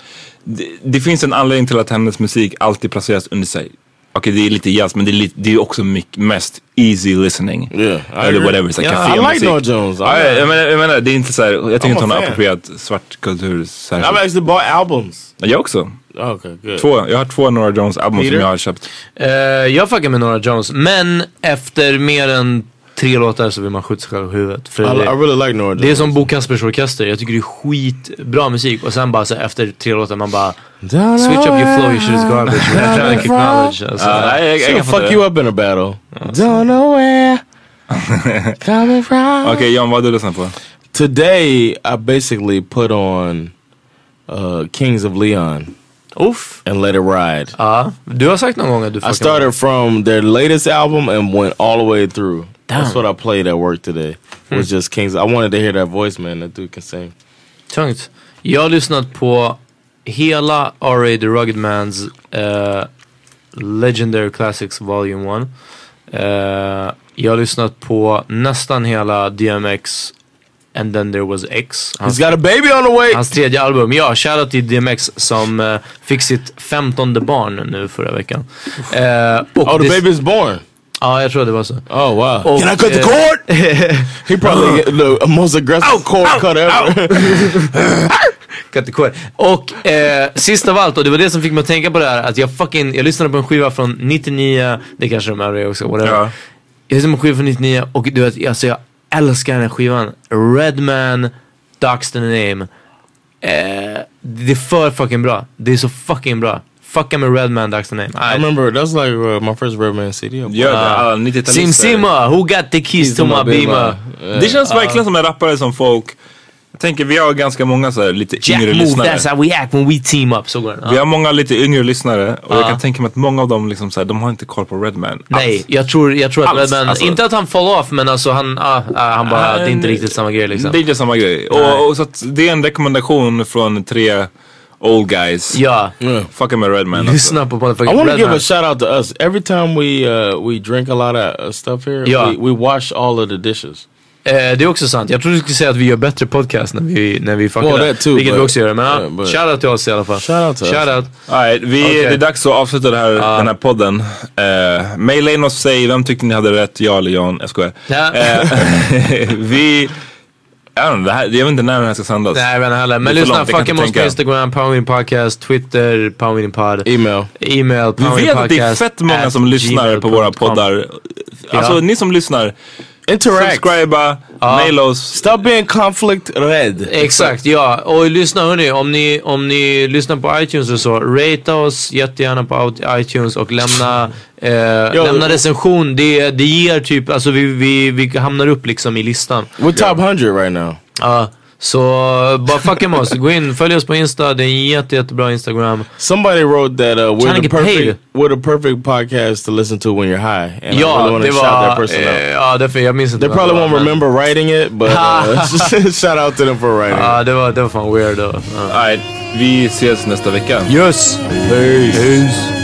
Det, det finns en anledning till att hennes musik alltid placeras under sig. Okej det är lite jazz men det är, lite, det är också mycket, mest easy listening. Yeah, I Eller whatever, så här Yeah, café I like. Nora Jones. I like- jag, menar, jag menar det är inte såhär, jag tycker inte hon har approprierat svart kultur särskilt. I've actually bought albums. Jag också. Okay, good. Två, jag har två Nora Jones album Peter? som jag har köpt. Eh, jag fuckar med Nora Jones, men efter mer än tre låtar så vill man skjuta sig själv i huvudet. För I, det, I really like Jones. det är som Bo Kaspers Orkester, jag tycker det är skitbra musik och sen bara så efter tre låtar man bara Switch up your flow, your shit is garbage. We're trying to. Alltså, nej, jag- jag She'll kan fuck you up in a battle. Don't know where coming from. Okej John, vad har du lyssnat på? Today, I basically put on uh, Kings of Leon. Oof. And Let It Ride. Ja, du har sagt någon gång att du I started from their latest album and went all the way through. That's Damn. what I played at work today. Was just Kings. I wanted to hear that voice, man. That dude can sing. Tungt. Jag har lyssnat på hela R.A. The Rugged Mans eh, Legendary Classics Volume 1. Eh, jag har lyssnat på nästan hela DMX And then there was X. He's got a baby on the way! Hans tredje album. Ja, shoutout till DMX som eh, fick sitt femtonde barn nu förra veckan. Och Oh, the baby's born. Ja, jag tror det var så. Oh wow! Och, Can I cut the eh, cord? he probably get the most aggressive cord cut ever. Cut the cord. Och eh, sist av allt, och det var det som fick mig att tänka på det här, att jag fucking, jag lyssnade på en skiva från 99, det kanske de övriga också, whatever. Ja. Jag lyssnade på en skiva från 99 och du vet, alltså jag älskar den här skivan. Redman, the name. Eh, det är för fucking bra. Det är så fucking bra. Fucka med Redman, that's the name. I remember that's like uh, my first Redman CD. Ja, alla 90-talister. Sim Sima, who got the keys to my beamer? Det känns verkligen som en rappare som folk jag tänker vi har ganska många så här, lite Jack yngre move, lyssnare. that's how we act when we team up. Så går den. Vi har många lite yngre lyssnare och jag Ja. kan tänka mig att många av dem liksom så här, de har inte koll på Redman. Nej, jag tror, jag tror att Alls, Redman, alltså. inte att han fall off men alltså han, ah, ah, han bara, det är inte riktigt samma grej liksom. Det är inte samma grej. Och, och så att det är en rekommendation från tre old guys. Ja. Fucka med Redman. Lyssna på I motherfucking want to give a shout out to us. Every time we uh, we drink a lot of uh, stuff here, Yeah. we, we wash all of the dishes. Eh, det är också sant. Jag trodde du skulle säga att vi gör bättre podcast när vi, när vi fuckar Well, too, Vilket but- vi också gör. Men yeah, but- shoutout till oss i alla fall. Shout out to us. Shoutout. All right, vi, Okej. Det är dags att avsluta det här, den här podden. Uh, Maila in och säg, vem tyckte ni hade rätt? Jag eller Jan? Jag skojar. Ja. Eh, vi... Det här, jag vet inte när den här ska sändas. Nej jag vet inte heller. Men lyssna, med oss på. Instagram, Powerwin Podcast, Twitter, Powerwin Pod. Email. Email, Vi Powerwin vet att det är Podcast fett många som lyssnar på våra poddar. Alltså Ja. ni som lyssnar, Interact. subscriba, maila oss. Stop being conflict red. Exakt, ja. Och lyssna hörni, om ni, om ni lyssnar på iTunes och så, ratea oss jättegärna på iTunes och lämna, eh, lämna recension. Det, det ger typ, alltså vi, vi, vi hamnar upp liksom i listan. We're top 100 right now. Ja, så bara fucka med oss. Gå in, följ oss på Insta, det är en jätte, jättebra Instagram. Somebody wrote that uh, we're the perfect paid. we're the perfect podcast to listen to when you're high. And I Ja, really want det to shout that person out. eh, ja därför jag minns inte They probably won't men- remember writing it, but uh, shout out to them for writing. it. Ja, det var, det var fan weird. Ja. All right, vi ses nästa vecka. Yes! Peace. Peace.